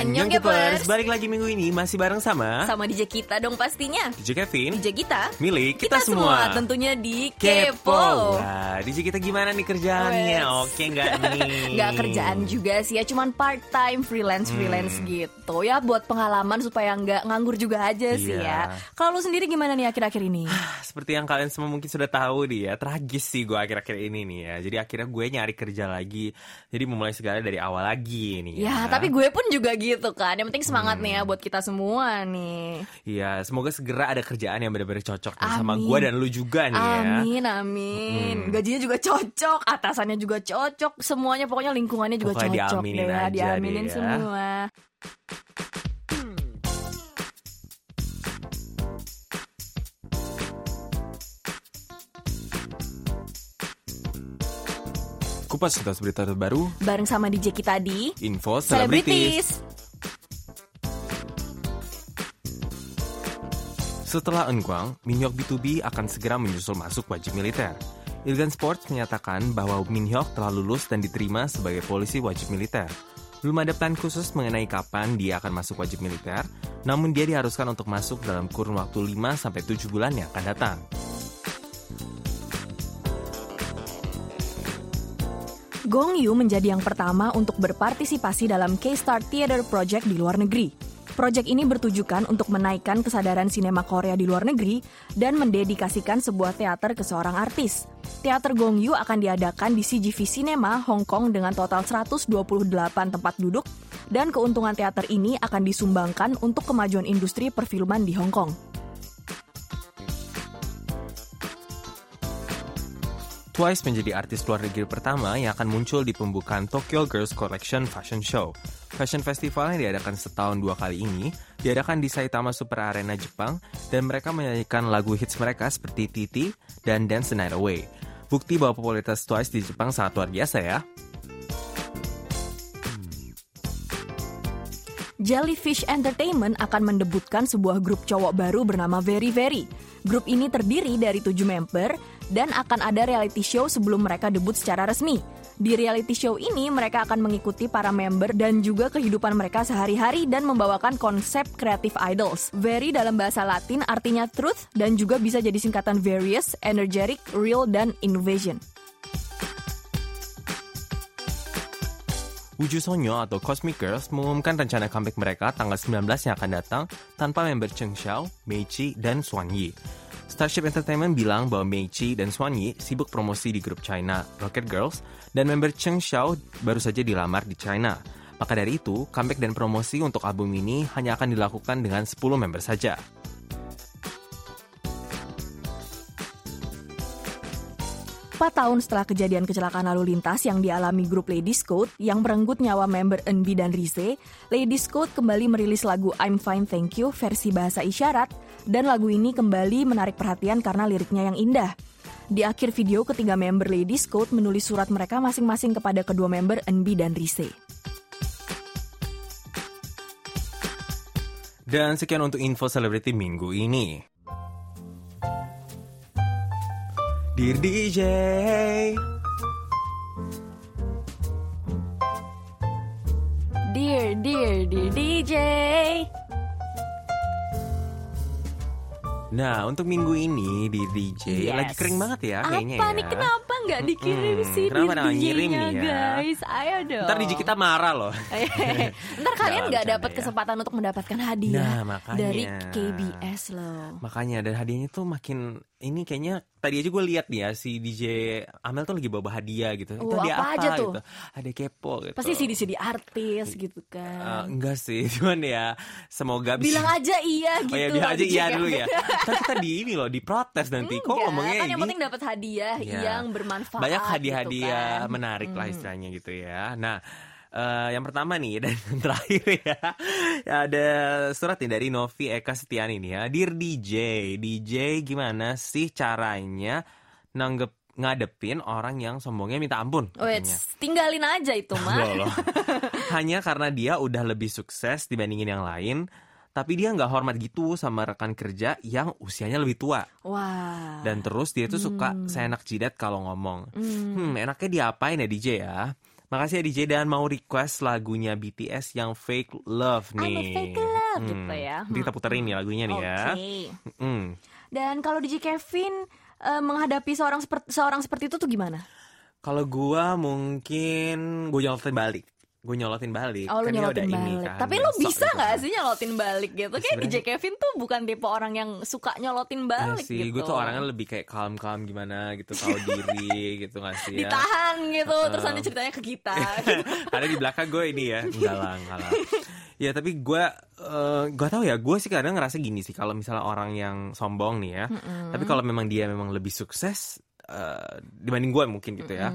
Annyeong Gepers. Balik lagi minggu ini masih bareng sama Sama DJ kita dong pastinya DJ Kevin DJ kita Milik Kita, kita, semua Tentunya di Kepo Wah, DJ kita gimana nih kerjaannya? Wes. Oke nggak nih? Gak kerjaan juga sih ya Cuman part time freelance-freelance Hmm. gitu Ya buat pengalaman supaya nggak nganggur juga aja sih Iya. ya Kalau lu sendiri gimana nih akhir-akhir ini? Seperti yang kalian semua mungkin sudah tahu nih ya Tragis sih gue akhir-akhir ini nih ya Jadi akhirnya gue nyari kerja lagi Jadi memulai segala dari awal lagi nih Ya, tapi gue pun juga gitu kan Yang penting semangat nih ya buat kita semua nih Iya semoga segera ada kerjaan yang benar-benar cocok nih sama Amin. gue dan lu juga nih ya Amin, amin. Gajinya juga cocok, atasannya juga cocok, semuanya pokoknya lingkungannya juga Pokoknya cocok diaminin deh, aja diaminin deh ya. semua. Kupas tuntas berita terbaru Bareng sama DJ kita di Info Celebrities Setelah Engguang, Minhyuk B2B akan segera menyusul masuk wajib militer. Ilgan Sports menyatakan bahwa Minhyuk telah lulus dan diterima sebagai polisi wajib militer. Belum ada plan khusus mengenai kapan dia akan masuk wajib militer, namun dia diharuskan untuk masuk dalam kurun waktu 5-7 bulan yang akan datang. Gong Yu menjadi yang pertama untuk berpartisipasi dalam K-Star Theater Project di luar negeri. Proyek ini bertujukan untuk menaikkan kesadaran sinema Korea di luar negeri dan mendedikasikan sebuah teater ke seorang artis. Teater Gong Yu akan diadakan di CGV Cinema, Hong Kong dengan total 128 tempat duduk dan keuntungan teater ini akan disumbangkan untuk kemajuan industri perfilman di Hong Kong. Twice menjadi artis luar negeri pertama yang akan muncul di pembukaan Tokyo Girls Collection Fashion Show. Fashion Festival yang diadakan setahun dua kali ini diadakan di Saitama Super Arena Jepang dan mereka menyanyikan lagu hits mereka seperti Titi dan Dance the Night Away. Bukti bahwa popularitas Twice di Jepang sangat luar biasa ya. Jellyfish Entertainment akan mendebutkan sebuah grup cowok baru bernama Very Very. Grup ini terdiri dari tujuh member dan akan ada reality show sebelum mereka debut secara resmi. Di reality show ini, mereka akan mengikuti para member dan juga kehidupan mereka sehari-hari dan membawakan konsep creative idols. Very dalam bahasa Latin artinya truth dan juga bisa jadi singkatan various, energetic, real, dan innovation. Wuju Sonyo atau Cosmic Girls mengumumkan rencana comeback mereka tanggal 19 yang akan datang tanpa member Cheng Xiao, Mei Chi, dan Swan Yi. Starship Entertainment bilang bahwa Mei dan Swan Yi sibuk promosi di grup China Rocket Girls dan member Cheng Xiao baru saja dilamar di China. Maka dari itu, comeback dan promosi untuk album ini hanya akan dilakukan dengan 10 member saja. Empat tahun setelah kejadian kecelakaan lalu lintas yang dialami grup Ladies Code yang merenggut nyawa member Enbi dan Rize, Ladies Code kembali merilis lagu I'm Fine Thank You versi bahasa isyarat dan lagu ini kembali menarik perhatian karena liriknya yang indah. Di akhir video, ketiga member Ladies Code menulis surat mereka masing-masing kepada kedua member Enbi dan Rize. Dan sekian untuk info selebriti minggu ini. Dear DJ Dear, dear, dear DJ. Nah untuk minggu ini di DJ Yes. Lagi kering banget ya kayaknya Apa ya nih kenapa nggak dikirim Mm-mm. sih Kenapa nggak ngirim nih ya? guys? Ayo dong. Ntar DJ kita marah loh Ntar kalian Nggak, dapat ya. kesempatan untuk mendapatkan hadiah Nah, makanya. dari KBS loh. Makanya dan hadiahnya tuh makin Ini kayaknya Tadi aja gue lihat nih ya Si DJ Amel tuh lagi bawa hadiah gitu Itu Oh, hadiah apa apa, aja tuh? gitu Hadiah kepo gitu Pasti CD-CD artis gitu kan. Enggak sih Cuman ya Semoga bisa Bilang aja iya gitu. Oh ya bilang aja iya dulu ya Ntar kita di ini loh Diprotes nanti Kok Enggak, ngomongnya kan ini yang penting dapat hadiah Iya. yang bermanfaat. banyak gitu hadiah-hadiah kan. menarik lah istilahnya gitu ya. Nah, eh, yang pertama nih dan yang terakhir ya, ya ada surat nih dari Novi Eka Setiani nih ya. Dear DJ, DJ gimana sih caranya nanggep ngadepin orang yang sombongnya minta ampun? Wait, katanya. tinggalin aja itu mah. Loh, loh. Hanya karena dia udah lebih sukses dibandingin yang lain, tapi dia nggak hormat gitu sama rekan kerja yang usianya lebih tua. Wah. Dan terus dia tuh suka seenak jidat kalau ngomong. Hmm, enaknya diapain ya DJ ya? Makasih ya DJ dan mau request lagunya BTS yang Fake Love I'm a nih. fake love gitu ya. Nanti kita puterin nih lagunya nih ya. Oke. Hmm. Dan kalau DJ Kevin eh, menghadapi seorang seperti seorang seperti itu tuh gimana? Kalau gua mungkin gue nyolotin balik. Gue nyolotin balik. Oh Kan dia nyolotin udah ini balik. kan, Tapi sok bisa gitu nggak kan. sih nyolotin balik gitu? Kayak DJ sebenarnya- Kevin tuh bukan tipe orang yang suka nyolotin Iya balik sih, gitu. gue tuh orangnya lebih kayak calm-calm gimana gitu, tahu diri gitu nggak sih ya. ditahan gitu, terus nanti ceritanya ke kita. gitu. Ada di belakang gue ini ya, enggak lah, enggak lah. Ya tapi gue, eh gue tahu ya, gue sih kadang ngerasa gini sih, kalau misalnya orang yang sombong nih ya, tapi kalau memang dia memang lebih sukses eh, dibanding gue mungkin gitu ya,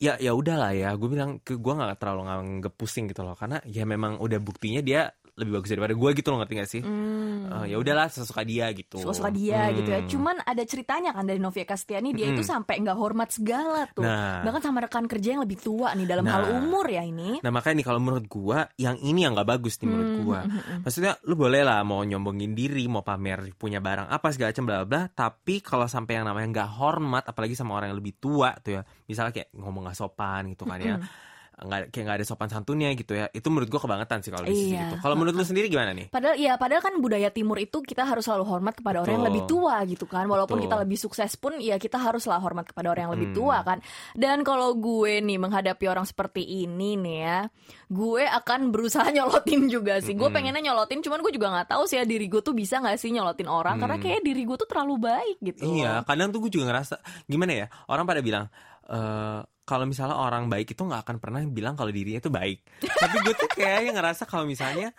ya ya udahlah ya, gue bilang gue nggak terlalu nganggep pusing gitu loh, karena ya memang udah buktinya dia lebih bagus daripada gue gitu loh ngerti gak sih? Eh, ya udahlah sesuka dia gitu. suka-suka dia Hmm. gitu ya. Cuman ada ceritanya kan dari Novia Castiani dia itu sampai nggak hormat segala tuh. Nah. Bahkan sama rekan kerja yang lebih tua nih dalam hal Nah. umur ya ini. Nah makanya nih kalau menurut gua yang ini yang nggak bagus nih menurut Hmm, gua. Maksudnya lu boleh lah mau nyombongin diri, mau pamer punya barang apa segala macam bla bla. Tapi kalau sampai yang namanya nggak hormat, apalagi sama orang yang lebih tua tuh ya, misalnya kayak ngomong nggak sopan gitu kan ya, nggak kayak nggak ada sopan santunnya gitu ya. Itu menurut gua kebangetan sih kalau di sisi Iya. itu. Kalau menurut lu sendiri gimana nih? Padahal ya padahal kan budaya timur itu kita harus selalu hormat kepada orang yang Betul. lebih tua gitu kan. Walaupun Betul. kita lebih sukses pun ya kita haruslah hormat kepada orang yang lebih Hmm. tua kan. Dan kalau gue nih menghadapi orang seperti ini nih ya, gue akan berusaha nyolotin juga sih. Gue Mm-mm. pengennya nyolotin cuman gue juga nggak tahu sih ya diri gue tuh bisa nggak sih nyolotin orang karena Hmm. kayak diri gue tuh terlalu baik gitu. Iya, kadang tuh gue juga ngerasa gimana ya orang pada bilang eh kalau misalnya orang baik itu nggak akan pernah bilang kalau dirinya itu baik. Tapi gue tuh kayaknya ngerasa kalau misalnya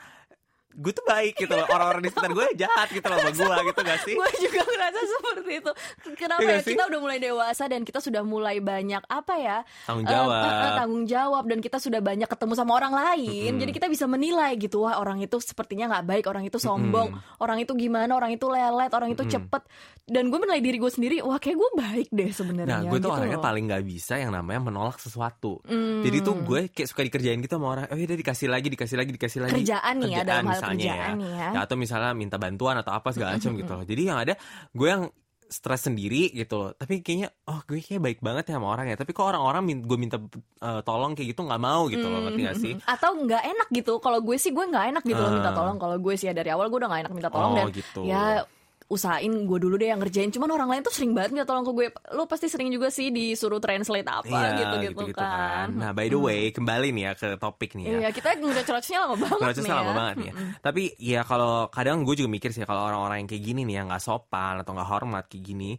gue tuh baik gitu loh orang-orang di sekitar gue jahat gitu loh sama gue gitu gak sih? gue juga ngerasa seperti itu. Kenapa Iya ya? nggak sih? Kita udah mulai dewasa dan kita sudah mulai banyak apa ya? Tanggung eh, jawab. eh, eh, tanggung jawab dan kita sudah banyak ketemu sama orang lain. Jadi kita bisa menilai gitu wah orang itu sepertinya nggak baik, orang itu sombong, orang itu gimana, orang itu lelet, orang itu cepet. Dan gue menilai diri gue sendiri, wah kayak gue baik deh sebenarnya. Nah, gue tuh gitu orangnya loh. paling gak bisa yang namanya menolak sesuatu. Hmm. Jadi tuh gue kayak suka dikerjain gitu sama orang. Oh iya dikasih lagi, dikasih lagi, dikasih lagi. Kerjaan nih ya, dalam hal misalnya kerjaan nih ya. atau misalnya minta bantuan atau apa segala macam gitu loh. Jadi yang ada gue yang stres sendiri gitu loh. Tapi kayaknya oh gue kayak baik banget ya sama orang ya. Tapi kok orang-orang min- gue minta eh, tolong kayak gitu nggak mau gitu loh, ngerti gak sih? Atau nggak enak gitu. Kalau gue sih gue nggak enak gitu loh minta tolong. Kalau gue sih ya dari awal gue udah nggak enak minta tolong Oh, dan gitu. ya usahain gue dulu deh yang ngerjain. Cuman orang lain tuh sering banget minta tolong ke gue. Lo pasti sering juga sih disuruh translate apa gitu-gitu gitu-gitu kan. Nah, by the way, kembali nih ya ke topik nih ya. Iya, kita ngerocosnya lama banget Prosesnya nih ya. lama banget nih ya. Tapi ya kalau kadang gue juga mikir sih kalau orang-orang yang kayak gini nih yang nggak sopan atau nggak hormat kayak gini,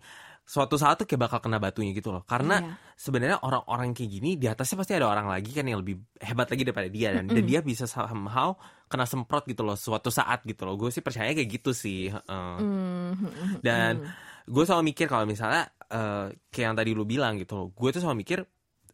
suatu saat tuh kayak bakal kena batunya gitu loh. Karena Iya. sebenarnya orang-orang kayak gini di atasnya pasti ada orang lagi kan yang lebih hebat lagi daripada dia dan, dan dia bisa somehow kena semprot gitu loh suatu saat gitu loh. Gue sih percaya kayak gitu sih. heeh. Hmm, Dan gue selalu mikir kalau misalnya eh, kayak yang tadi lu bilang gitu loh, gue tuh selalu mikir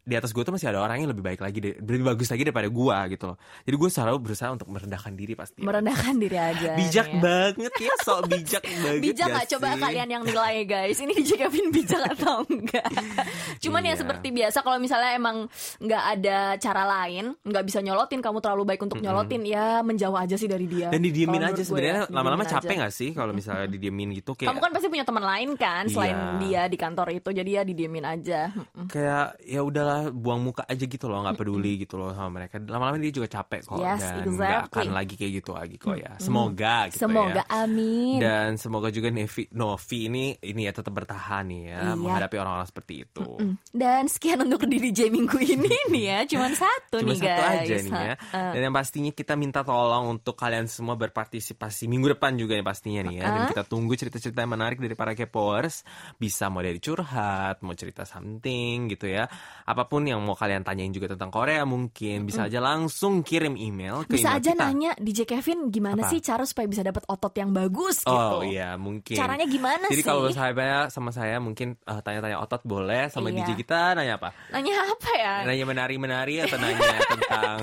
di atas gue tuh masih ada orang yang lebih baik lagi, lebih bagus lagi daripada gue gitu loh. Jadi gue selalu berusaha untuk merendahkan diri pasti. Merendahkan diri aja. bijak ya. banget ya, sok bijak banget. Bijak gak coba kalian yang nilai guys Ini DJ Kevin bijak atau enggak Cuman ya Iya. seperti biasa Kalau misalnya emang nggak ada cara lain nggak bisa nyolotin Kamu terlalu baik untuk nyolotin Ya menjauh aja sih dari dia Dan didiemin aja gue sebenarnya ya, lama-lama capek aja. gak sih kalau misalnya didiemin gitu kayak Kamu kan pasti punya teman lain kan Selain Iya. dia di kantor itu Jadi ya didiemin aja kayak ya udahlah buang muka aja gitu loh nggak peduli gitu loh sama mereka lama-lama dia juga capek kok Yes, dan exactly. nggak akan lagi kayak gitu lagi kok ya semoga gitu Semoga ya amin dan semoga juga Nevi Novi ini ini ya tetap bertahan nih ya Iya. menghadapi orang-orang seperti itu Mm. Dan sekian untuk DJ minggu ini nih ya Cuman satu Cuma nih satu guys aja nih ya. Dan yang pastinya kita minta tolong untuk kalian semua berpartisipasi minggu depan juga nih pastinya nih ya. Dan kita tunggu cerita-cerita yang menarik dari para Kepowers. Bisa mau dari curhat, mau cerita something gitu ya. Apa pun yang mau kalian tanyain juga tentang Korea mungkin bisa aja langsung kirim email ke Bisa email aja kita. nanya DJ Kevin gimana Apa? sih cara supaya bisa dapat otot yang bagus gitu. Oh iya mungkin. Caranya gimana Jadi sih? kalau saya sama saya mungkin eh, tanya-tanya otot boleh sama Iya. DJ kita nanya apa? Nanya apa ya? Nanya menari-menari atau nanya tentang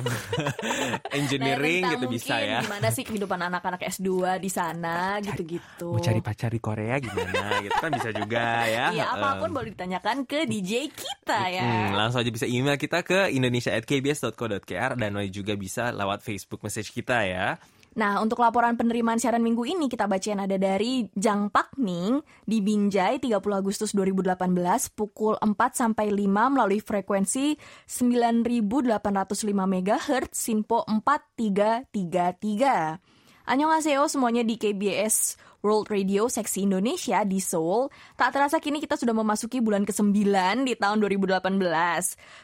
engineering Nanya gitu tentang bisa mungkin ya. Gimana sih kehidupan anak-anak S2 di sana gitu-gitu. mau cari pacar di Korea gimana gitu kan bisa juga ya Iya, apa pun Em, boleh ditanyakan ke DJ kita ya. hmm, langsung aja bisa email kita ke indonesia@kbs.co.kr dan juga bisa lewat Facebook message kita ya Nah, untuk laporan penerimaan siaran minggu ini kita bacain ada dari Jang Pak Ning di Binjai 30 Agustus 2018 pukul 4 sampai 5 melalui frekuensi 9805 MHz Sinpo 4333. Annyeonghaseyo semuanya di KBS World Radio Seksi Indonesia di Seoul. Tak terasa kini kita sudah memasuki bulan ke-9 di tahun 2018.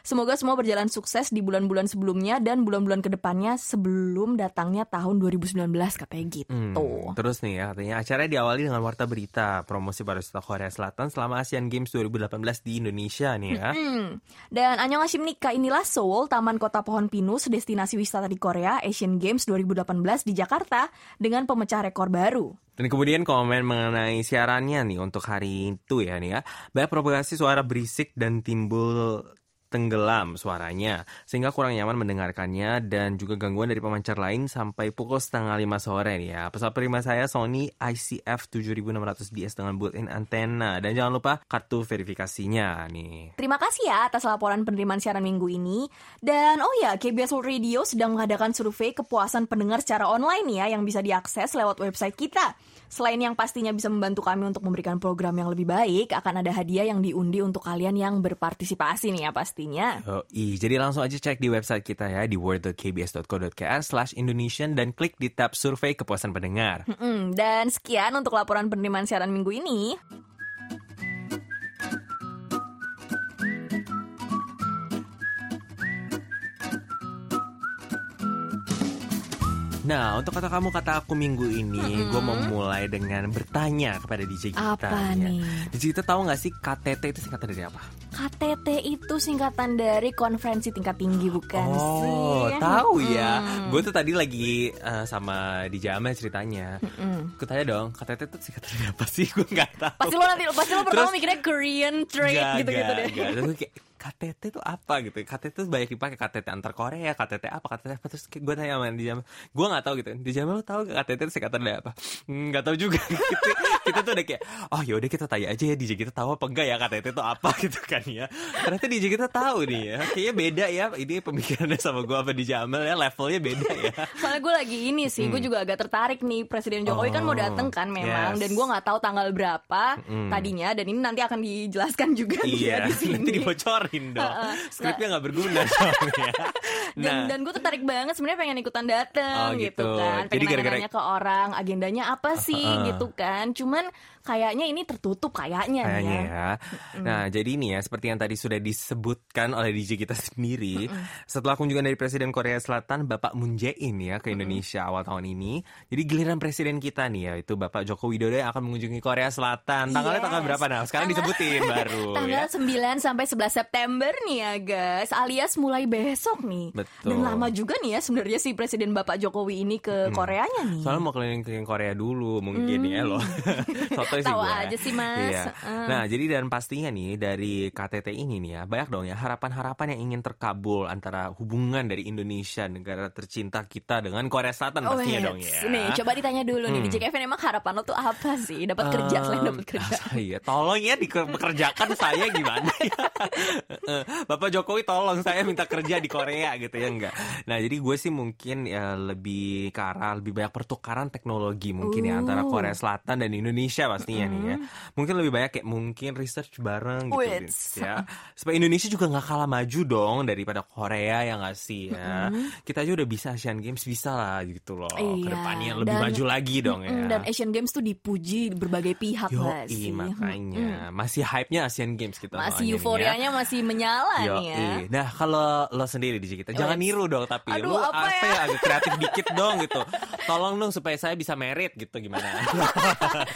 Semoga semua berjalan sukses di bulan-bulan sebelumnya dan bulan-bulan ke depannya sebelum datangnya tahun 2019 katanya gitu. Hmm, terus nih ya katanya acaranya diawali dengan warta berita promosi pariwisata Korea Selatan selama Asian Games 2018 di Indonesia nih ya. Hmm. Dan Annyeonghaseyo Nika inilah Seoul, Taman Kota Pohon Pinus, destinasi wisata di Korea Asian Games 2018 di Jakarta dengan pemecah rekor baru. Dan kemudian komen mengenai siarannya nih untuk hari itu ya nih ya. Banyak propagasi suara berisik dan timbul tenggelam suaranya sehingga kurang nyaman mendengarkannya dan juga gangguan dari pemancar lain sampai pukul setengah lima sore nih ya. Pesawat prima saya Sony ICF 7600DS dengan built-in antena dan jangan lupa kartu verifikasinya nih. Terima kasih ya atas laporan penerimaan siaran minggu ini. Dan oh ya, KBS World Radio sedang mengadakan survei kepuasan pendengar secara online ya yang bisa diakses lewat website kita. Selain yang pastinya bisa membantu kami untuk memberikan program yang lebih baik, akan ada hadiah yang diundi untuk kalian yang berpartisipasi nih ya pastinya. Oh, i, jadi langsung aja cek di website kita ya di word.kbs.co.kr slash Indonesian dan klik di tab survei kepuasan pendengar. Mm-mm, dan sekian untuk laporan penerimaan siaran minggu ini. Nah, untuk kata kamu kata aku minggu ini, gue mau mulai dengan bertanya kepada DJ kita. Apa ya. nih? DJ kita tahu nggak sih KTT itu singkatan dari apa? KTT itu singkatan dari konferensi tingkat tinggi bukan sih? Oh, tahu ya. Mm. Gue tuh tadi lagi eh, sama di Jamal ceritanya. Gue tanya dong, KTT itu singkatan dari apa sih? Gue nggak tahu. Pasti lo nanti pasti lo pertama Terus- mikirnya Korean trade gitu-gitu deh. Terus gue kayak KTT itu apa gitu? KTT itu banyak dipakai. KTT antar Korea KTT apa KTT apa. Terus gue tanya sama di Jamal gue nggak tahu gitu. Di Jamal lo tahu gak KTT itu singkatan dari apa? "Hmm, nggak tahu juga. Kita, kita tuh udah kayak oh yaudah kita tanya aja ya DJ kita tahu apa enggak ya KTT itu apa? Gitu kan ya. Ternyata DJ kita tahu nih ya. Kayaknya beda ya. Ini pemikirannya sama gue apa di Jamal ya. Levelnya beda ya. Soalnya gue lagi ini sih, gue juga agak tertarik nih. Presiden Jokowi kan mau Oh, dateng kan memang, yes. dan gue nggak tahu tanggal berapa tadinya, dan ini nanti akan dijelaskan juga iya di sini. nanti dibocorin dong skripnya nggak berguna soalnya Dan, nah dan gue tertarik banget sebenarnya pengen ikutan dateng Oh, gitu. gitu. kan, Jadi pengen gara-gara- nanya-nanya ke orang agendanya apa sih Heeh. gitu kan. Cuman kayaknya ini tertutup kayaknya, nih Kayaknya ya. ya. Nah, jadi ini ya seperti yang tadi sudah disebutkan oleh DJ kita sendiri, setelah kunjungan dari Presiden Korea Selatan Bapak Moon Jae-in ya ke Indonesia awal tahun ini. Jadi giliran presiden kita nih ya, itu Bapak Joko Widodo yang akan mengunjungi Korea Selatan. Tanggalnya Yes. tanggal berapa nah? Sekarang Tanggal- disebutin baru Tanggal ya. 9 sampai 11 September nih ya guys, alias mulai besok nih. Betul. Dan lama juga nih ya sebenarnya si Presiden Bapak Jokowi ini ke Koreanya nih. Soalnya mau keliling-keliling Korea dulu mungkin ya loh. Sotoy sih Tahu gue. aja sih, Mas. Iya. Nah, jadi dan pastinya nih dari KTT ini nih ya, banyak dong ya harapan-harapan yang ingin terkabul antara hubungan dari Indonesia negara tercinta kita dengan Korea Selatan pastinya wait. dong ya. Oh, Nih, coba ditanya dulu nih di Kevin emang harapan lo tuh apa sih? Dapat kerja selain dapat kerja. Ah, Iya, tolong ya dikerjakan saya gimana ya. Eh, Bapak Jokowi tolong saya minta kerja di Korea gitu ya enggak. Nah, jadi gue sih mungkin ya lebih ke arah lebih banyak pertukaran teknologi mungkin ya antara Uh. Korea Selatan dan Indonesia pastinya nih ya. Mungkin lebih banyak kayak mungkin research bareng gitu Wits. ya. Supaya Indonesia juga nggak kalah maju dong daripada Korea yang nggak sih ya. Kita aja udah bisa Asian Games bisa lah gitu loh. Iya, Ke depannya lebih dan- maju lagi dong ya. Mm, Dan Asian Games tuh dipuji di berbagai pihak Yo, nggak sih? makanya masih hype-nya Asian Games kita Masih ya. euforianya masih menyala Yo, nih ya. Nah kalau lo sendiri di kita jangan Wes. niru dong tapi Aduh, lo apa apa, ya? ya agak kreatif dikit dong gitu. Tolong dong supaya saya bisa merit gitu gimana?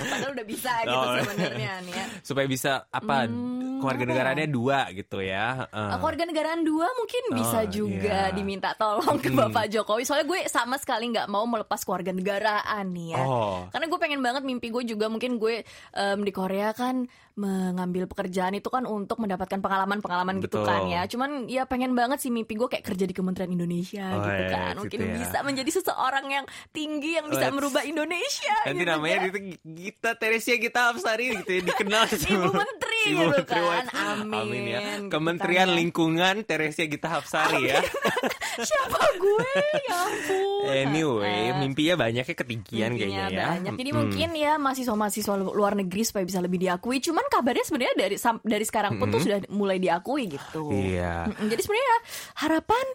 Padahal udah bisa gitu Oh. sebenarnya nih ya. supaya bisa apa Hmm, keluarga ya? negaranya dua gitu ya. Uh, Keluarga negaraan dua mungkin bisa Oh, juga iya. diminta tolong ke Bapak Jokowi. Soalnya gue sama sekali nggak mau melepas keluarga negaraan nih ya. Oh. Karena gue pengen banget mimpi gue juga mungkin gue em, di Korea kan mengambil pekerjaan itu kan untuk mendapatkan pengalaman-pengalaman gitu kan ya. Cuman ya pengen banget sih mimpi gue kayak kerja di Kementerian Indonesia Oh, gitu iya, kan. gitu Mungkin ya. bisa menjadi seseorang yang tinggi yang bisa Let's- merubah Indonesia. Nanti gitu namanya kan. itu Gita Teresia Gita Apsari gitu ya dikenal Ibu Menteri gitu Menteri kan. Amin. Amin ya. Kita Kementerian ya. Lingkungan Teresia Gita Hapsari ya. Siapa gue? Ya ampun. Anyway, Eh, mimpinya banyaknya ketinggian Mimpinya kayaknya ya. banyak. Jadi Mm-mm. mungkin ya mahasiswa-mahasiswa luar negeri supaya bisa lebih diakui. Cuman kabarnya sebenarnya dari dari sekarang pun tuh sudah mulai diakui gitu. Iya. Jadi sebenarnya harapan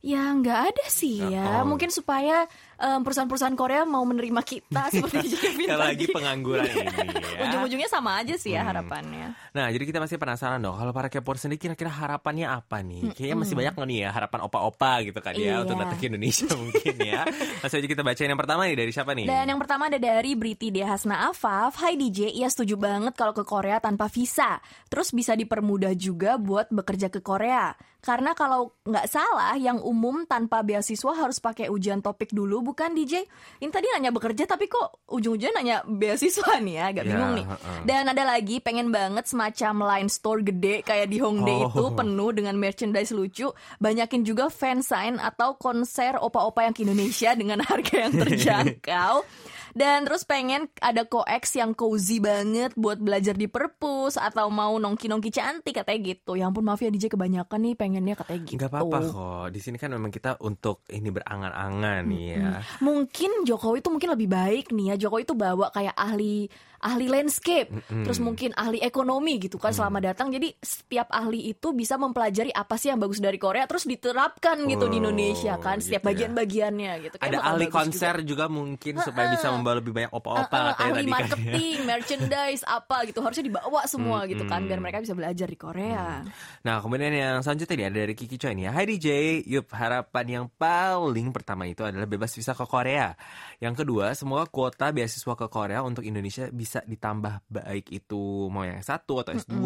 ya nggak ada sih ya. Oh. Mungkin supaya perusahaan-perusahaan Korea mau menerima kita seperti Kevin Kalau lagi tadi. pengangguran ini ya. Ujung-ujungnya sama aja sih ya harapannya. Nah, jadi kita masih penasaran dong, kalau para K-popers sendiri kira-kira harapannya apa nih? Kayaknya masih banyak nih ya harapan opa-opa gitu kan ya Iya. untuk datang ke Indonesia mungkin ya. Langsung aja kita bacain yang pertama nih dari siapa nih? Dan yang pertama ada dari Briti Dehasna Afaf. Hai DJ, ia setuju banget kalau ke Korea tanpa visa. Terus bisa dipermudah juga buat bekerja ke Korea. Karena kalau nggak salah, yang umum tanpa beasiswa harus pakai ujian topik dulu, bukan DJ? Ini tadi nanya bekerja, tapi kok ujung-ujungnya nanya beasiswa nih ya, agak Ya, bingung nih. Dan ada lagi, pengen banget semacam line store gede kayak di Hongdae Oh. itu, penuh dengan merchandise lucu. Banyakin juga fansign atau konser opa-opa yang ke Indonesia dengan harga yang terjangkau. Dan terus pengen ada koeks yang cozy banget buat belajar di perpus atau mau nongki-nongki cantik katanya gitu. Ya ampun maaf ya DJ kebanyakan nih pengennya katanya gitu. Nggak apa-apa kok. Di sini kan memang kita untuk ini berangan-angan nih ya. Mungkin Jokowi itu mungkin lebih baik nih ya. Jokowi itu bawa kayak ahli ahli landscape, terus mungkin ahli ekonomi gitu kan selama datang. Jadi setiap ahli itu bisa mempelajari apa sih yang bagus dari Korea terus diterapkan gitu di Oh, Indonesia kan setiap gitu ya. bagian-bagiannya gitu. Kayak Ada ahli konser juga. mungkin supaya bisa membawa lebih banyak opa-opa eh, katanya ahli tadi kan ya. marketing, merchandise apa gitu harusnya dibawa semua gitu kan biar mereka bisa belajar di Korea. Nah, kemudian yang selanjutnya nih ada dari Kiki Choi nih ya. Hai DJ, yup harapan yang paling pertama itu adalah bebas visa ke Korea. Yang kedua, semoga kuota beasiswa ke Korea untuk Indonesia bisa ditambah baik itu mau yang S1 atau S2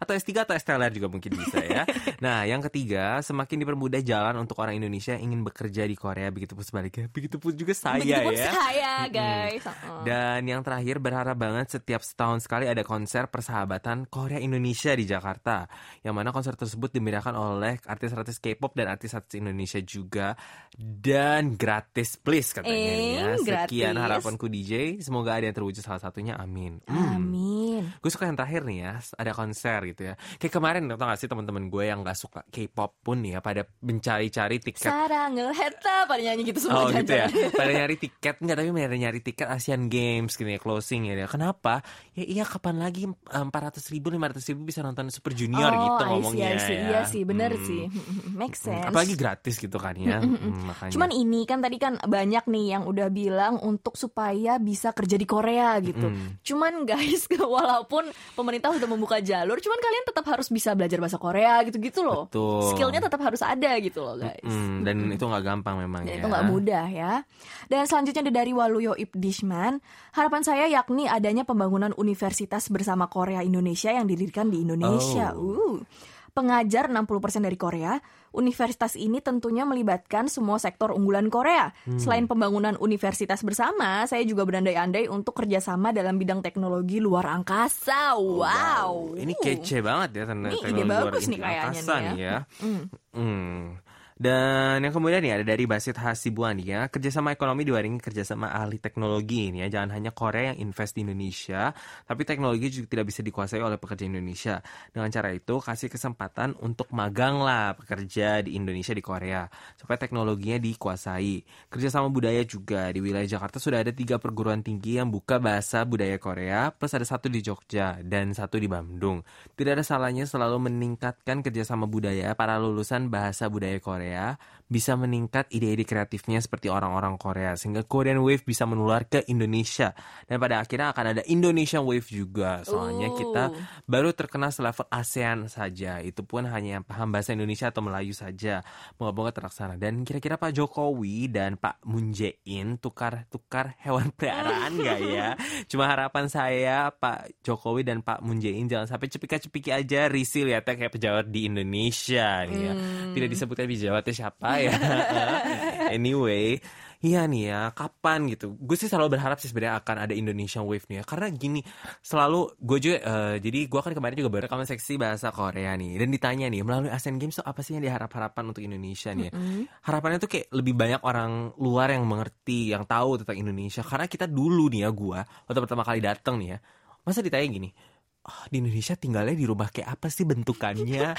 atau S3 atau STLR juga mungkin bisa ya. nah, yang ketiga, semakin dipermudah jalan untuk orang Indonesia yang ingin bekerja di Korea begitupun sebaliknya. Begitupun juga saya Begitupun ya. saya guys. Heeh. Dan yang terakhir berharap banget setiap setahun sekali ada konser persahabatan Korea Indonesia di Jakarta. Yang mana konser tersebut dimeriahkan oleh artis-artis K-pop dan artis-artis Indonesia juga dan gratis please katanya nih ya. Eh, Sekian gratis. harapanku DJ, semoga ada yang terwujud salah satunya. Amin. Hmm. Amin. Gue suka yang terakhir nih ya, ada konser gitu ya. Kayak kemarin tau gak sih teman-teman gue yang gak suka K-pop pun nih ya pada mencari-cari tiket Sarangel heta pada nyanyi gitu semua Oh gitu ya. Pada nyari tiket Enggak tapi pada nyari tiket Asian Games Gini ya closing ya Kenapa? Ya iya kapan lagi 400 ribu 500 ribu bisa nonton Super Junior oh, gitu ngomongnya I see. ya. Iya sih, bener Hmm. sih. Make sense. Apalagi gratis gitu kan ya Hmm, makanya. Cuman ini kan tadi kan banyak nih yang udah bilang untuk supaya bisa kerja di Korea gitu. Mm. Cuman guys, walaupun pemerintah sudah membuka jalur, cuman kalian tetap harus bisa belajar bahasa Korea gitu-gitu loh. Betul. Skillnya tetap harus ada gitu loh guys. Dan itu nggak gampang memang Dan ya itu nggak mudah ya. Dan selanjutnya dari Waluyo Ibdishman. Harapan saya yakni adanya pembangunan universitas bersama Korea Indonesia yang didirikan di Indonesia. Uh. Pengajar 60% dari Korea, universitas ini tentunya melibatkan semua sektor unggulan Korea. Selain pembangunan universitas bersama, saya juga berandai-andai untuk kerjasama dalam bidang teknologi luar angkasa. Wow. Ini kece banget ya Ini ide luar bagus nih kayaknya angkasa nih ya. ya. Hmm. Dan yang kemudian nih ada dari Basit Hasibuan ya Kerjasama ekonomi dibarengi kerjasama ahli teknologi ini ya Jangan hanya Korea yang invest di Indonesia Tapi teknologi juga tidak bisa dikuasai oleh pekerja Indonesia. Dengan cara itu kasih kesempatan untuk magang lah Pekerja di Indonesia di Korea Supaya teknologinya dikuasai. Kerjasama budaya juga Di wilayah Jakarta sudah ada tiga perguruan tinggi yang buka bahasa budaya Korea Plus ada satu di Jogja dan satu di Bandung. Tidak ada salahnya selalu meningkatkan kerjasama budaya para lulusan bahasa budaya Korea Korea bisa meningkat ide-ide kreatifnya seperti orang-orang Korea sehingga Korean Wave bisa menular ke Indonesia. Dan pada akhirnya akan ada Indonesian Wave juga. Soalnya Uh. kita baru terkenal selevel ASEAN saja. Itu pun hanya yang paham bahasa Indonesia atau Melayu saja. Moga-moga terlaksana. Dan kira-kira Pak Jokowi dan Pak Moon Jae-in tukar-tukar hewan peliharaan nggak ya? Cuma harapan saya Pak Jokowi dan Pak Moon Jae-in jangan sampai cepika-cepiki aja risi lihatnya kayak pejabat di Indonesia nih ya tidak disebutkan pejabatnya siapa ya anyway Iya nih ya, kapan gitu? Gue sih selalu berharap sih sebenarnya akan ada Indonesian Wave nih ya. Karena gini, selalu gue juga, eh, jadi gue kan kemarin juga baru rekaman seksi bahasa Korea nih. Dan ditanya nih, melalui Asian Games tuh apa sih yang diharap-harapan untuk Indonesia nih ya? Harapannya tuh kayak lebih banyak orang luar yang mengerti, yang tahu tentang Indonesia. Karena kita dulu nih ya gue, waktu pertama kali datang nih ya, masa ditanya gini, oh, di Indonesia tinggalnya di rumah kayak apa sih bentukannya?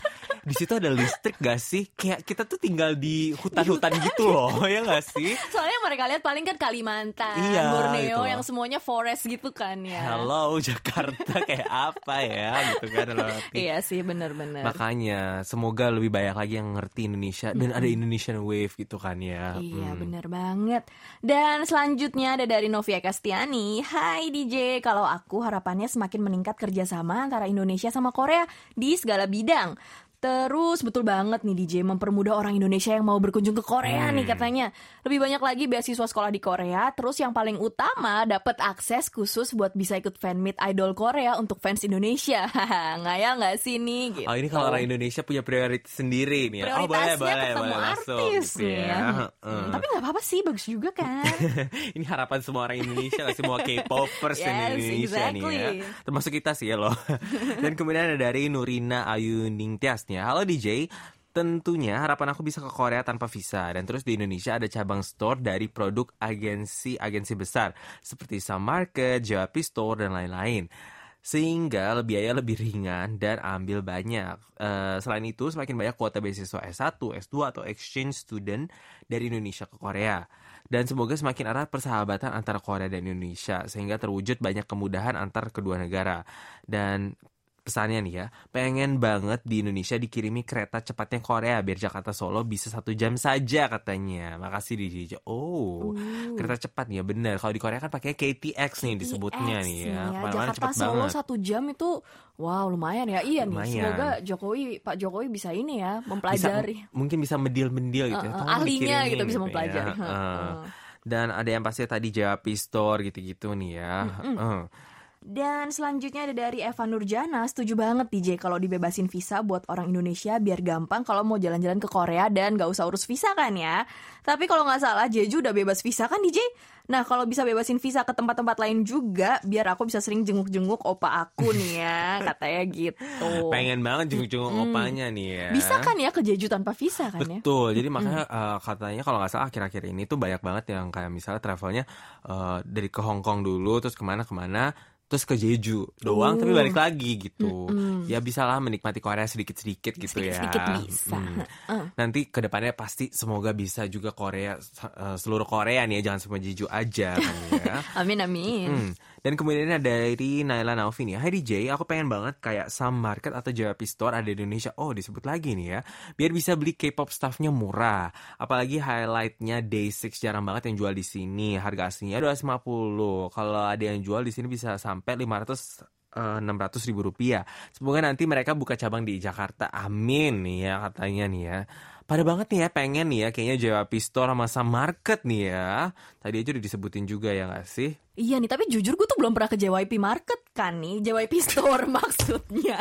di situ ada listrik gak sih? Kayak kita tuh tinggal di hutan-hutan gitu loh, ya gak sih? Soalnya mereka lihat paling kan Kalimantan, Iya, Borneo yang semuanya forest gitu kan ya. Hello Jakarta kayak apa ya gitu kan. Iya sih bener-bener. Makanya semoga lebih banyak lagi yang ngerti Indonesia dan ada Indonesian Wave gitu kan ya. Iya Hmm. bener banget Dan selanjutnya ada dari Novia Castiani Hai DJ Kalau aku harapannya semakin meningkat kerjasama antara Indonesia sama Korea Di segala bidang Terus betul banget nih DJ mempermudah orang Indonesia yang mau berkunjung ke Korea nih katanya. Lebih banyak lagi beasiswa sekolah di Korea. Terus yang paling utama dapat akses khusus buat bisa ikut fan meet idol Korea untuk fans Indonesia. Haha, Ngayal nggak sih nih? Gitu. Oh ini kalau orang Indonesia punya prioritas sendiri nih ya. Oh boleh Prioritasnya boleh ketemu boleh langsung artis gitu nih ya. ya. Hmm, Tapi nggak apa-apa sih, bagus juga kan. ini harapan semua orang Indonesia lah semua K-popers Yes, Indonesia nih ya. exactly. Termasuk kita sih ya loh. Dan kemudian ada dari Nurina Ayu Ningtyasnya. Halo DJ, Tentunya harapan aku bisa ke Korea tanpa visa dan terus di Indonesia ada cabang store dari produk agensi-agensi besar seperti Sam Market, JYP Store dan lain-lain. Sehingga biaya lebih ringan dan ambil banyak. Eh, selain itu, semakin banyak kuota beasiswa S1, S2 atau exchange student dari Indonesia ke Korea. Dan semoga semakin erat persahabatan antara Korea dan Indonesia sehingga terwujud banyak kemudahan antar kedua negara. Dan pesannya nih ya, pengen banget di Indonesia dikirimi kereta cepatnya Korea biar Jakarta Solo bisa satu jam saja katanya. Makasih di DJ. Oh, kereta cepat nih ya bener. Kalau di Korea kan pakai KTX nih disebutnya KTX nih ya. nih Ke mana-mana Jakarta cepet Solo banget. satu jam itu wow lumayan ya. Iya nih. Lumayan. Semoga Jokowi Pak Jokowi bisa ini ya Bisa, mempelajari. mungkin bisa mendil-mendil gitu ya. Eh, Tolong ahlinya gitu bisa ya. mempelajari. Heeh. Heeh. Dan ada yang pasti tadi JYP Store gitu-gitu nih ya. Heeh. Dan selanjutnya ada dari Eva Nurjana, setuju banget DJ kalau dibebasin visa buat orang Indonesia biar gampang kalau mau jalan-jalan ke Korea dan gak usah urus visa kan ya. Tapi kalau nggak salah Jeju udah bebas visa kan DJ? Nah kalau bisa bebasin visa ke tempat-tempat lain juga biar aku bisa sering jenguk-jenguk opa aku nih ya, katanya gitu. Pengen banget jenguk-jenguk opanya nih ya. Bisa kan ya ke Jeju tanpa visa kan ya? Betul, jadi makanya eh, katanya kalau nggak salah akhir-akhir ini tuh banyak banget yang kayak misalnya travelnya eh, dari ke Hong Kong dulu, terus ke mana-kemana, terus ke Jeju doang, tapi balik lagi gitu. Ya bisalah menikmati Korea sedikit-sedikit gitu ya. Sedikit-sedikit bisa. Hmm. Nanti ke depannya pasti semoga bisa juga Korea eh, seluruh Korea nih ya, jangan semua Jeju aja kan ya. Amin amin. Hmm. Dan kemudian ada dari Naila Naufi nih. Hai DJ, aku pengen banget kayak Sam Market atau JYP Store ada di Indonesia. Oh, disebut lagi nih ya. Biar bisa beli K-pop stuffnya murah. Apalagi highlightnya Day6 jarang banget yang jual di sini. Harga aslinya 250. Kalau ada yang jual di sini bisa sampai 500 eh, 600 ribu rupiah. Semoga nanti mereka buka cabang di Jakarta. Amin nih ya katanya nih ya. Pada banget nih ya pengen nih ya kayaknya JYP Store sama Sam Market nih ya. Tadi aja udah disebutin juga ya gak sih? Iya nih, tapi jujur gue tuh belum pernah ke JYP Market kan nih, JYP Store maksudnya.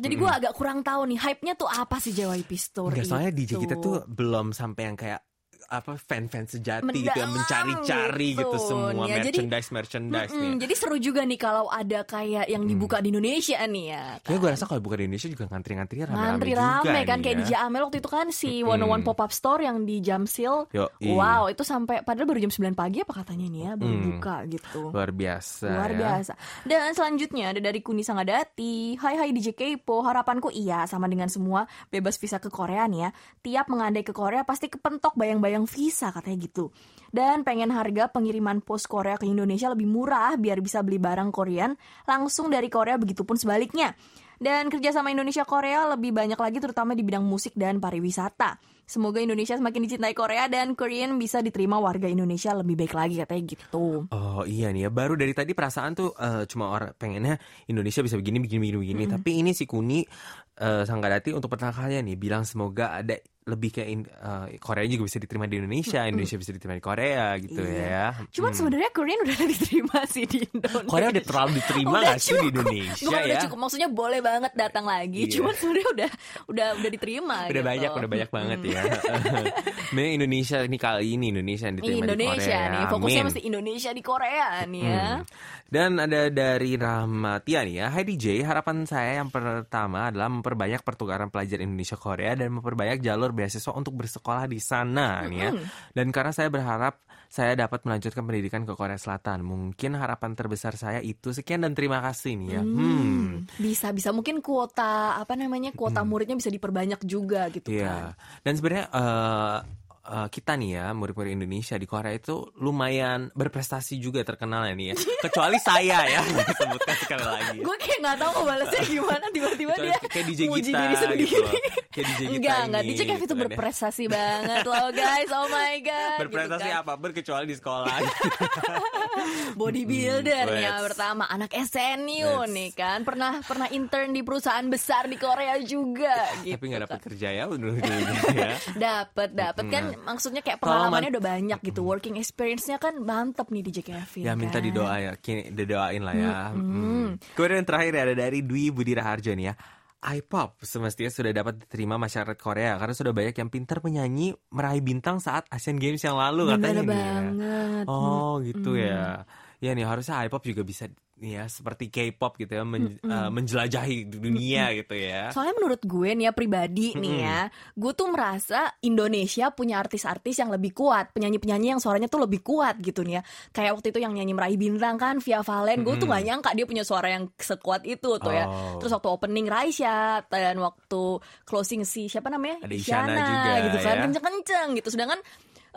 Jadi gue agak kurang tahu nih hype-nya tuh apa sih JYP Store Enggak, soalnya DJ itu. kita tuh belum sampai yang kayak apa fan-fan sejati gitu yang Mendalam mencari-cari gitu, gitu. semua Ya, jadi- merchandise merchandise Mm-mm, nih. jadi seru juga nih kalau ada kayak yang dibuka di Indonesia nih ya. Kayaknya gue rasa kalau bukan di Indonesia juga ngantri-ngantri rame-rame Ngantri juga rame kan nih kayak ya. di Jamel waktu itu kan si One One Pop Up Store yang di Jamsil. Wow, itu sampai padahal baru jam 9 pagi apa katanya nih ya, baru Mm. buka gitu. Luar biasa Luar ya. biasa. Dan selanjutnya ada dari Kuni Sangadati. Hai hai DJ Kepo, harapanku iya sama dengan semua bebas visa ke Korea nih ya. Tiap mengandai ke Korea pasti kepentok bayang-bayang visa katanya gitu. Dan pengen harga pengiriman pos Korea ke Indonesia lebih murah biar bisa beli barang Korean langsung dari Korea begitupun sebaliknya. Dan kerjasama Indonesia Korea lebih banyak lagi terutama di bidang musik dan pariwisata. Semoga Indonesia semakin dicintai Korea dan Korean bisa diterima warga Indonesia lebih baik lagi katanya gitu. Oh iya nih ya baru dari tadi perasaan tuh eh, cuma orang pengennya Indonesia bisa begini begini begini begini tapi ini si Kuni eh, Sanggadati untuk pertama kalinya nih bilang semoga ada lebih kayak in- eh, Korea juga bisa diterima di Indonesia Indonesia bisa diterima di Korea gitu Iya. ya Cuman Hmm. sebenarnya Korean udah diterima sih di Indonesia. Korea udah terlalu diterima Udah gak sih di. Indonesia Bukan udah ya cukup, maksudnya boleh banget datang lagi. Iya. Cuman sebenarnya udah udah udah diterima. udah gitu. banyak udah banyak banget ya Memang Indonesia ini kali ini Indonesia yang diterima Indonesia di Korea nih, fokusnya Amin. mesti Indonesia di Korea nih ya. Hmm. Dan ada dari Rahmatia nih ya Hai DJ, harapan saya yang pertama adalah memperbanyak pertukaran pelajar Indonesia Korea Dan memperbanyak jalur beasiswa untuk bersekolah di sana nih ya. Dan karena saya berharap saya dapat melanjutkan pendidikan ke Korea Selatan. Mungkin harapan terbesar saya itu sekian dan terima kasih nih ya. Hmm. Bisa bisa mungkin kuota apa namanya kuota muridnya bisa diperbanyak juga gitu Iya. kan. Dan sebenarnya eh, eh, kita nih ya murid-murid Indonesia di Korea itu lumayan berprestasi juga terkenal ya nih ya. Kecuali saya ya sebutkan sekali lagi. Gue kayak nggak tahu mau balasnya gimana tiba-tiba dia kayak DJ muji Gita diri sendiri. gitu loh. Kayak DJ Gita enggak, enggak. DJ Kev itu gitu ya. berprestasi banget loh guys. Oh my god. Berprestasi gitu kan. apa berkecuali di sekolah. Bodybuilder Hmm, let's- pertama, anak SNU Let's- nih kan. Pernah pernah intern di perusahaan besar di Korea juga gitu. Tapi nggak dapat kan. kerja ya dulu ya. Dapat, dapat kan maksudnya kayak pengalamannya man- udah banyak gitu. Working experience-nya kan mantep nih DJ Kevin. Ya minta kan? didoa ya, didoain lah ya. Hmm. Kemudian yang terakhir ada dari Dwi Budi Raharjo nih ya. iPop semestinya sudah dapat diterima masyarakat Korea karena sudah banyak yang pintar menyanyi meraih bintang saat Asian Games yang lalu Bener katanya nih ya. banget. Oh gitu ya. Ya nih harusnya iPop juga bisa nih ya seperti K-pop gitu ya men- eh, menjelajahi dunia gitu ya. Soalnya menurut gue nih ya pribadi nih ya, gue tuh merasa Indonesia punya artis-artis yang lebih kuat, penyanyi-penyanyi yang suaranya tuh lebih kuat gitu nih ya. Kayak waktu itu yang nyanyi meraih bintang kan Via Valen, gue tuh gak nyangka dia punya suara yang sekuat itu tuh ya. Oh. Terus waktu opening Raisya dan waktu closing si siapa namanya? Ada Isyana juga, gitu kan, ya. kenceng-kenceng gitu. Sedangkan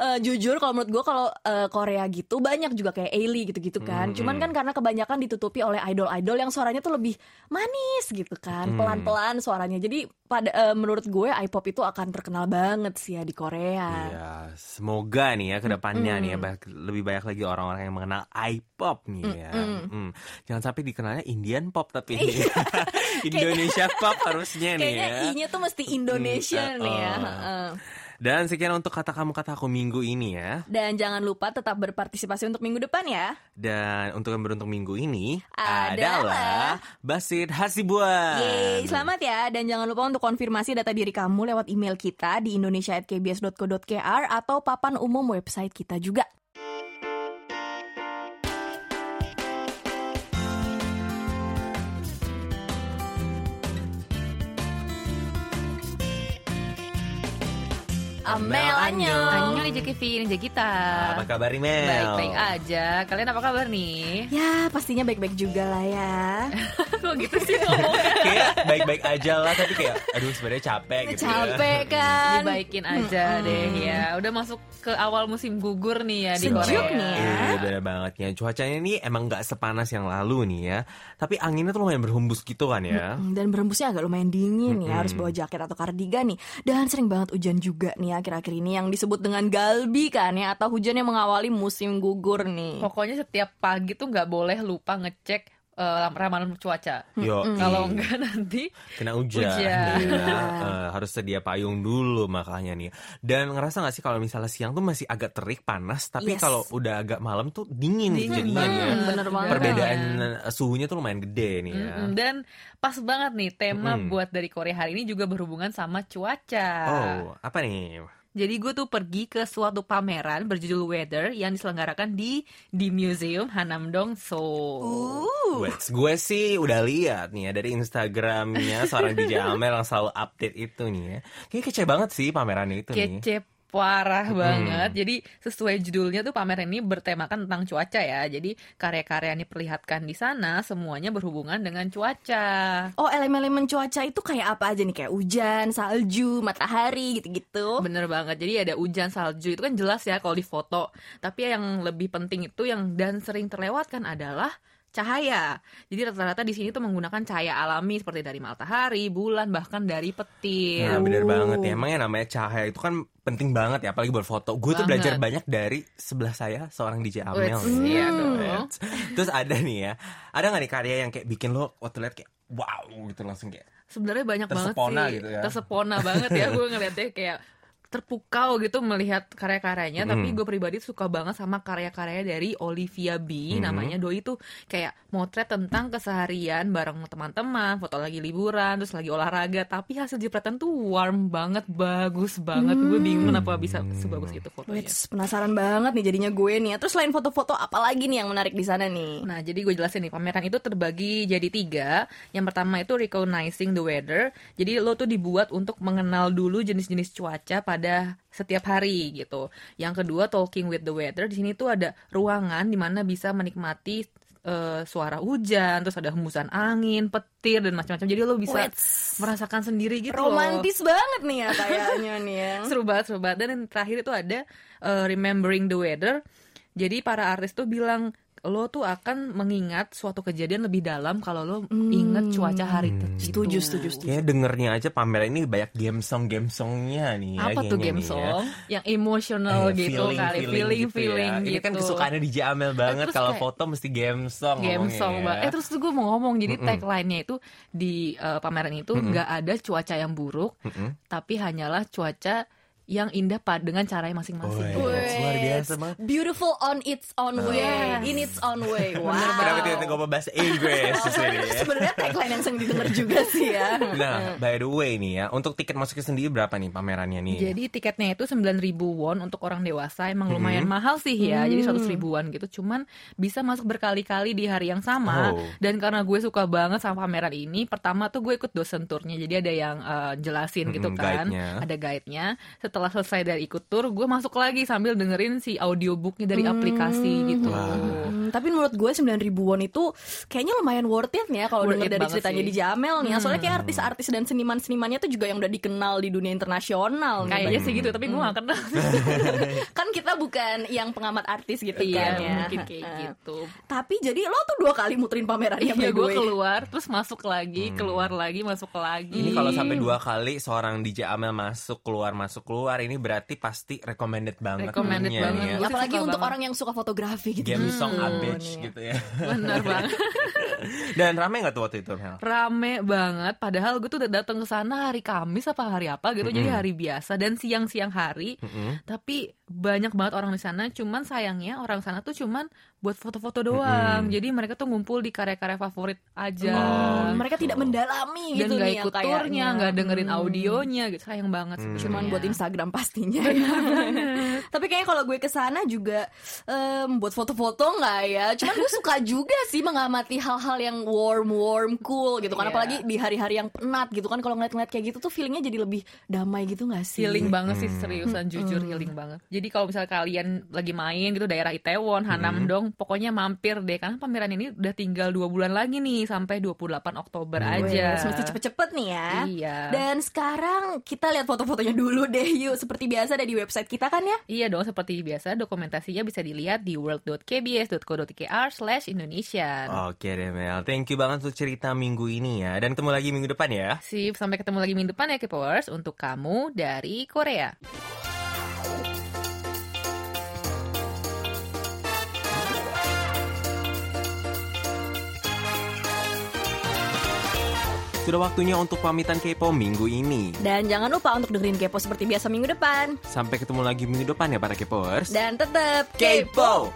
eh, jujur kalau menurut gue kalau eh, Korea gitu banyak juga kayak Ailey gitu-gitu kan. Cuman kan karena kebanyakan ditutupi oleh idol-idol yang suaranya tuh lebih manis gitu kan, pelan-pelan suaranya. Jadi pada eh, menurut gue I-pop itu akan terkenal banget sih ya di Korea. Iya, semoga nih ya ke depannya nih ya banyak- lebih banyak lagi orang-orang yang mengenal I-pop nih ya. Mm. Jangan sampai dikenalnya Indian pop tapi Indonesia pop harusnya nih Kayaknya ya. I-nya tuh mesti Indonesia Mm, nih ya. uh-uh. Dan sekian untuk kata kamu kata aku minggu ini ya. Dan jangan lupa tetap berpartisipasi untuk minggu depan ya. Dan untuk yang beruntung minggu ini Adalah- adalah Basit Hasibuan. Yeay, selamat ya. Dan jangan lupa untuk konfirmasi data diri kamu lewat email kita di indonesia@kbs.co.kr atau papan umum website kita juga. Amel Anyong. Annyeong DJ Kevin, DJ kita. Apa kabar Mel? Baik-baik aja. Kalian apa kabar nih? Ya, pastinya baik-baik juga lah ya. Kok gitu sih ngomongnya? kayak baik-baik aja lah tapi kayak aduh sebenarnya capek gitu ya. Capek kan? Dibaikin aja deh ya. Udah masuk ke awal musim gugur nih ya di Sejuk Korea. nih ya. Iya bener banget ya Cuacanya ini emang gak sepanas yang lalu nih ya Tapi anginnya tuh lumayan berhembus gitu kan ya Hmm, Dan berembusnya agak lumayan dingin ya, harus bawa jaket atau kardigan nih. Dan sering banget hujan juga nih akhir-akhir ini yang disebut dengan galbi kan ya atau hujan yang mengawali musim gugur nih. Pokoknya setiap pagi tuh nggak boleh lupa ngecek eh, ramalan cuaca. Yo, Kalau enggak nanti kena hujan, Hujan. Iya. Eh, harus sedia payung dulu makanya nih. Dan ngerasa gak sih kalau misalnya siang tuh masih agak terik panas, tapi Yes. kalau udah agak malam tuh dingin, Dingin jadinya banget. ya. Bener banget. Perbedaan eh, suhunya tuh lumayan gede nih ya. Mm-mm. Dan pas banget nih tema Mm-mm. buat dari Korea hari ini juga berhubungan sama cuaca. Oh, apa nih? Jadi gue tuh pergi ke suatu pameran berjudul Weather yang diselenggarakan di di Museum Hanamdong Seoul. Gue, gue sih udah lihat nih ya dari Instagramnya seorang DJ Amel yang selalu update itu nih ya. Kayaknya kece banget sih pamerannya itu nih. Kece parah banget. Jadi sesuai judulnya tuh pameran ini bertemakan tentang cuaca ya. Jadi karya-karya yang diperlihatkan di sana semuanya berhubungan dengan cuaca. Oh elemen-elemen cuaca itu kayak apa aja nih kayak hujan, salju, matahari gitu-gitu. Bener banget. Jadi ada hujan salju itu kan jelas ya kalau di foto. Tapi yang lebih penting itu yang dan sering terlewatkan adalah cahaya. Jadi rata-rata di sini tuh menggunakan cahaya alami seperti dari matahari, bulan, bahkan dari petir. Nah bener banget ya Emang yang namanya cahaya itu kan penting banget ya Apalagi buat foto Gue tuh belajar banyak dari sebelah saya Seorang DJ Amel iya dong. Wits. Terus ada nih ya Ada gak nih karya yang kayak bikin lo Waktu lihat kayak Wow gitu langsung kayak Sebenarnya banyak banget sih. gitu ya. Tersepona banget ya gue ngeliatnya kayak terpukau gitu melihat karya-karyanya Mm. tapi gue pribadi suka banget sama karya-karya dari Olivia B Mm. namanya Doi itu kayak motret tentang keseharian bareng teman-teman foto lagi liburan terus lagi olahraga tapi hasil jepretan tuh warm banget bagus banget gue bingung kenapa bisa sebagus itu fotonya Wits, penasaran banget nih jadinya gue nih. Terus selain foto-foto apa lagi nih yang menarik di sana nih? Nah, jadi gue jelasin nih, pameran itu terbagi jadi tiga. Yang pertama itu recognizing the weather. Jadi lo tuh dibuat untuk mengenal dulu jenis-jenis cuaca pada setiap hari gitu. Yang kedua talking with the weather. Di sini tuh ada ruangan di mana bisa menikmati eh, suara hujan, terus ada hembusan angin, petir dan macam-macam. Jadi lo bisa Wits. merasakan sendiri gitu loh. Romantis banget nih ya kayaknya nih ya. seru banget seru banget dan yang terakhir itu ada uh, remembering the weather jadi para artis tuh bilang lo tuh akan mengingat suatu kejadian lebih dalam kalau lo inget cuaca hari itu Setuju, setuju, setuju. Kayaknya dengernya aja pameran ini banyak game song game songnya nih. ya, apa tuh game nih ya. song yang emotional Eh, gitu kali feeling gitu feeling ya. gitu, Ini kan kesukaannya di Jamel banget terus kalau kayak- foto mesti game song. game song ya. Mbak. Eh terus tuh gue mau ngomong jadi tagline-nya itu di uh, pameran itu nggak ada cuaca yang buruk, Mm-mm. tapi hanyalah cuaca yang indah pad dengan caranya masing-masing. Wih. Wits, luar biasa banget. Beautiful on its own way, Yes. in its own way. Wow. Kenapa tiba-tiba gue bahasa Inggris di sini ya? Sebenarnya tagline yang sering didengar juga sih ya. Nah, by the way nih ya, untuk tiket masuknya sendiri berapa nih pamerannya nih? Jadi tiketnya itu 9.000 won untuk orang dewasa emang lumayan mahal sih ya. Jadi 100 ribuan gitu. Cuman bisa masuk berkali-kali di hari yang sama. Oh. Dan karena gue suka banget sama pameran ini, pertama tuh gue ikut dosen turnya. Jadi ada yang eh, jelasin gitu Mm-mm, kan. guide-nya. Ada guide-nya. Setelah selesai dari ikut tur, gue masuk lagi sambil dengerin si audiobooknya dari aplikasi gitu. Hmm, tapi menurut gue 9 ribuan itu kayaknya lumayan worth it ya kalau denger dari ceritanya sih. di Jamel nih. ya. Soalnya kayak artis-artis dan seniman-senimannya tuh juga yang udah dikenal di dunia internasional. Kayaknya sih gitu, tapi gue gak kenal. kan kita bukan yang pengamat artis gitu Iya, kan ya. mungkin kayak gitu. Tapi jadi lo tuh dua kali muterin pamerannya Iya, gue keluar, terus masuk lagi, keluar lagi, masuk lagi. Ini kalau sampai dua kali seorang DJ Amel masuk keluar masuk keluar ini berarti pasti recommended banget. Recommended banget. ya. Apalagi suka untuk banget. orang yang suka fotografi gitu. Game song Hmm, abage nih. gitu ya. Bener banget. Dan rame nggak tuh waktu itu Mel? rame banget padahal gue tuh udah datang ke sana hari Kamis apa hari apa gitu jadi hari biasa dan siang-siang hari Mm-mm. tapi banyak banget orang di sana cuman sayangnya orang sana tuh cuman buat foto-foto doang jadi mereka tuh ngumpul di karya-karya favorit aja Oh, gitu. mereka tidak mendalami dan gitu nih yang ikut turnya kayaknya. nggak dengerin Hmm. audionya gitu sayang banget Hmm. cuman buat Instagram pastinya. Tapi kayaknya kalau gue ke sana juga em, buat foto-foto nggak ya. Cuman gue suka juga sih mengamati hal-hal yang warm, warm, cool gitu kan. Iya. Apalagi di hari-hari yang penat gitu kan. Kalau ngeliat-ngeliat kayak gitu tuh feelingnya jadi lebih damai gitu nggak sih? healing banget sih seriusan jujur healing banget jadi kalau misalnya kalian lagi main gitu daerah Itaewon Hanam Dong pokoknya mampir deh karena pameran ini udah tinggal dua bulan lagi nih sampai 28 Oktober aja Wes, mesti cepet-cepet nih ya. Iya. Dan sekarang kita lihat foto-fotonya dulu deh yuk. Seperti biasa ada di website kita kan ya. Iya dong, seperti biasa dokumentasinya bisa dilihat di world.kbs.co.kr slash Indonesian. Oke deh Mel, thank you banget untuk cerita minggu ini ya. Dan ketemu lagi minggu depan ya. Sip, sampai ketemu lagi minggu depan ya K-Powers untuk kamu dari Korea. Sudah waktunya untuk pamitan Kepo minggu ini. Dan jangan lupa untuk dengerin Kepo seperti biasa minggu depan. Sampai ketemu lagi minggu depan ya para Kepoers. Dan tetap Kepo!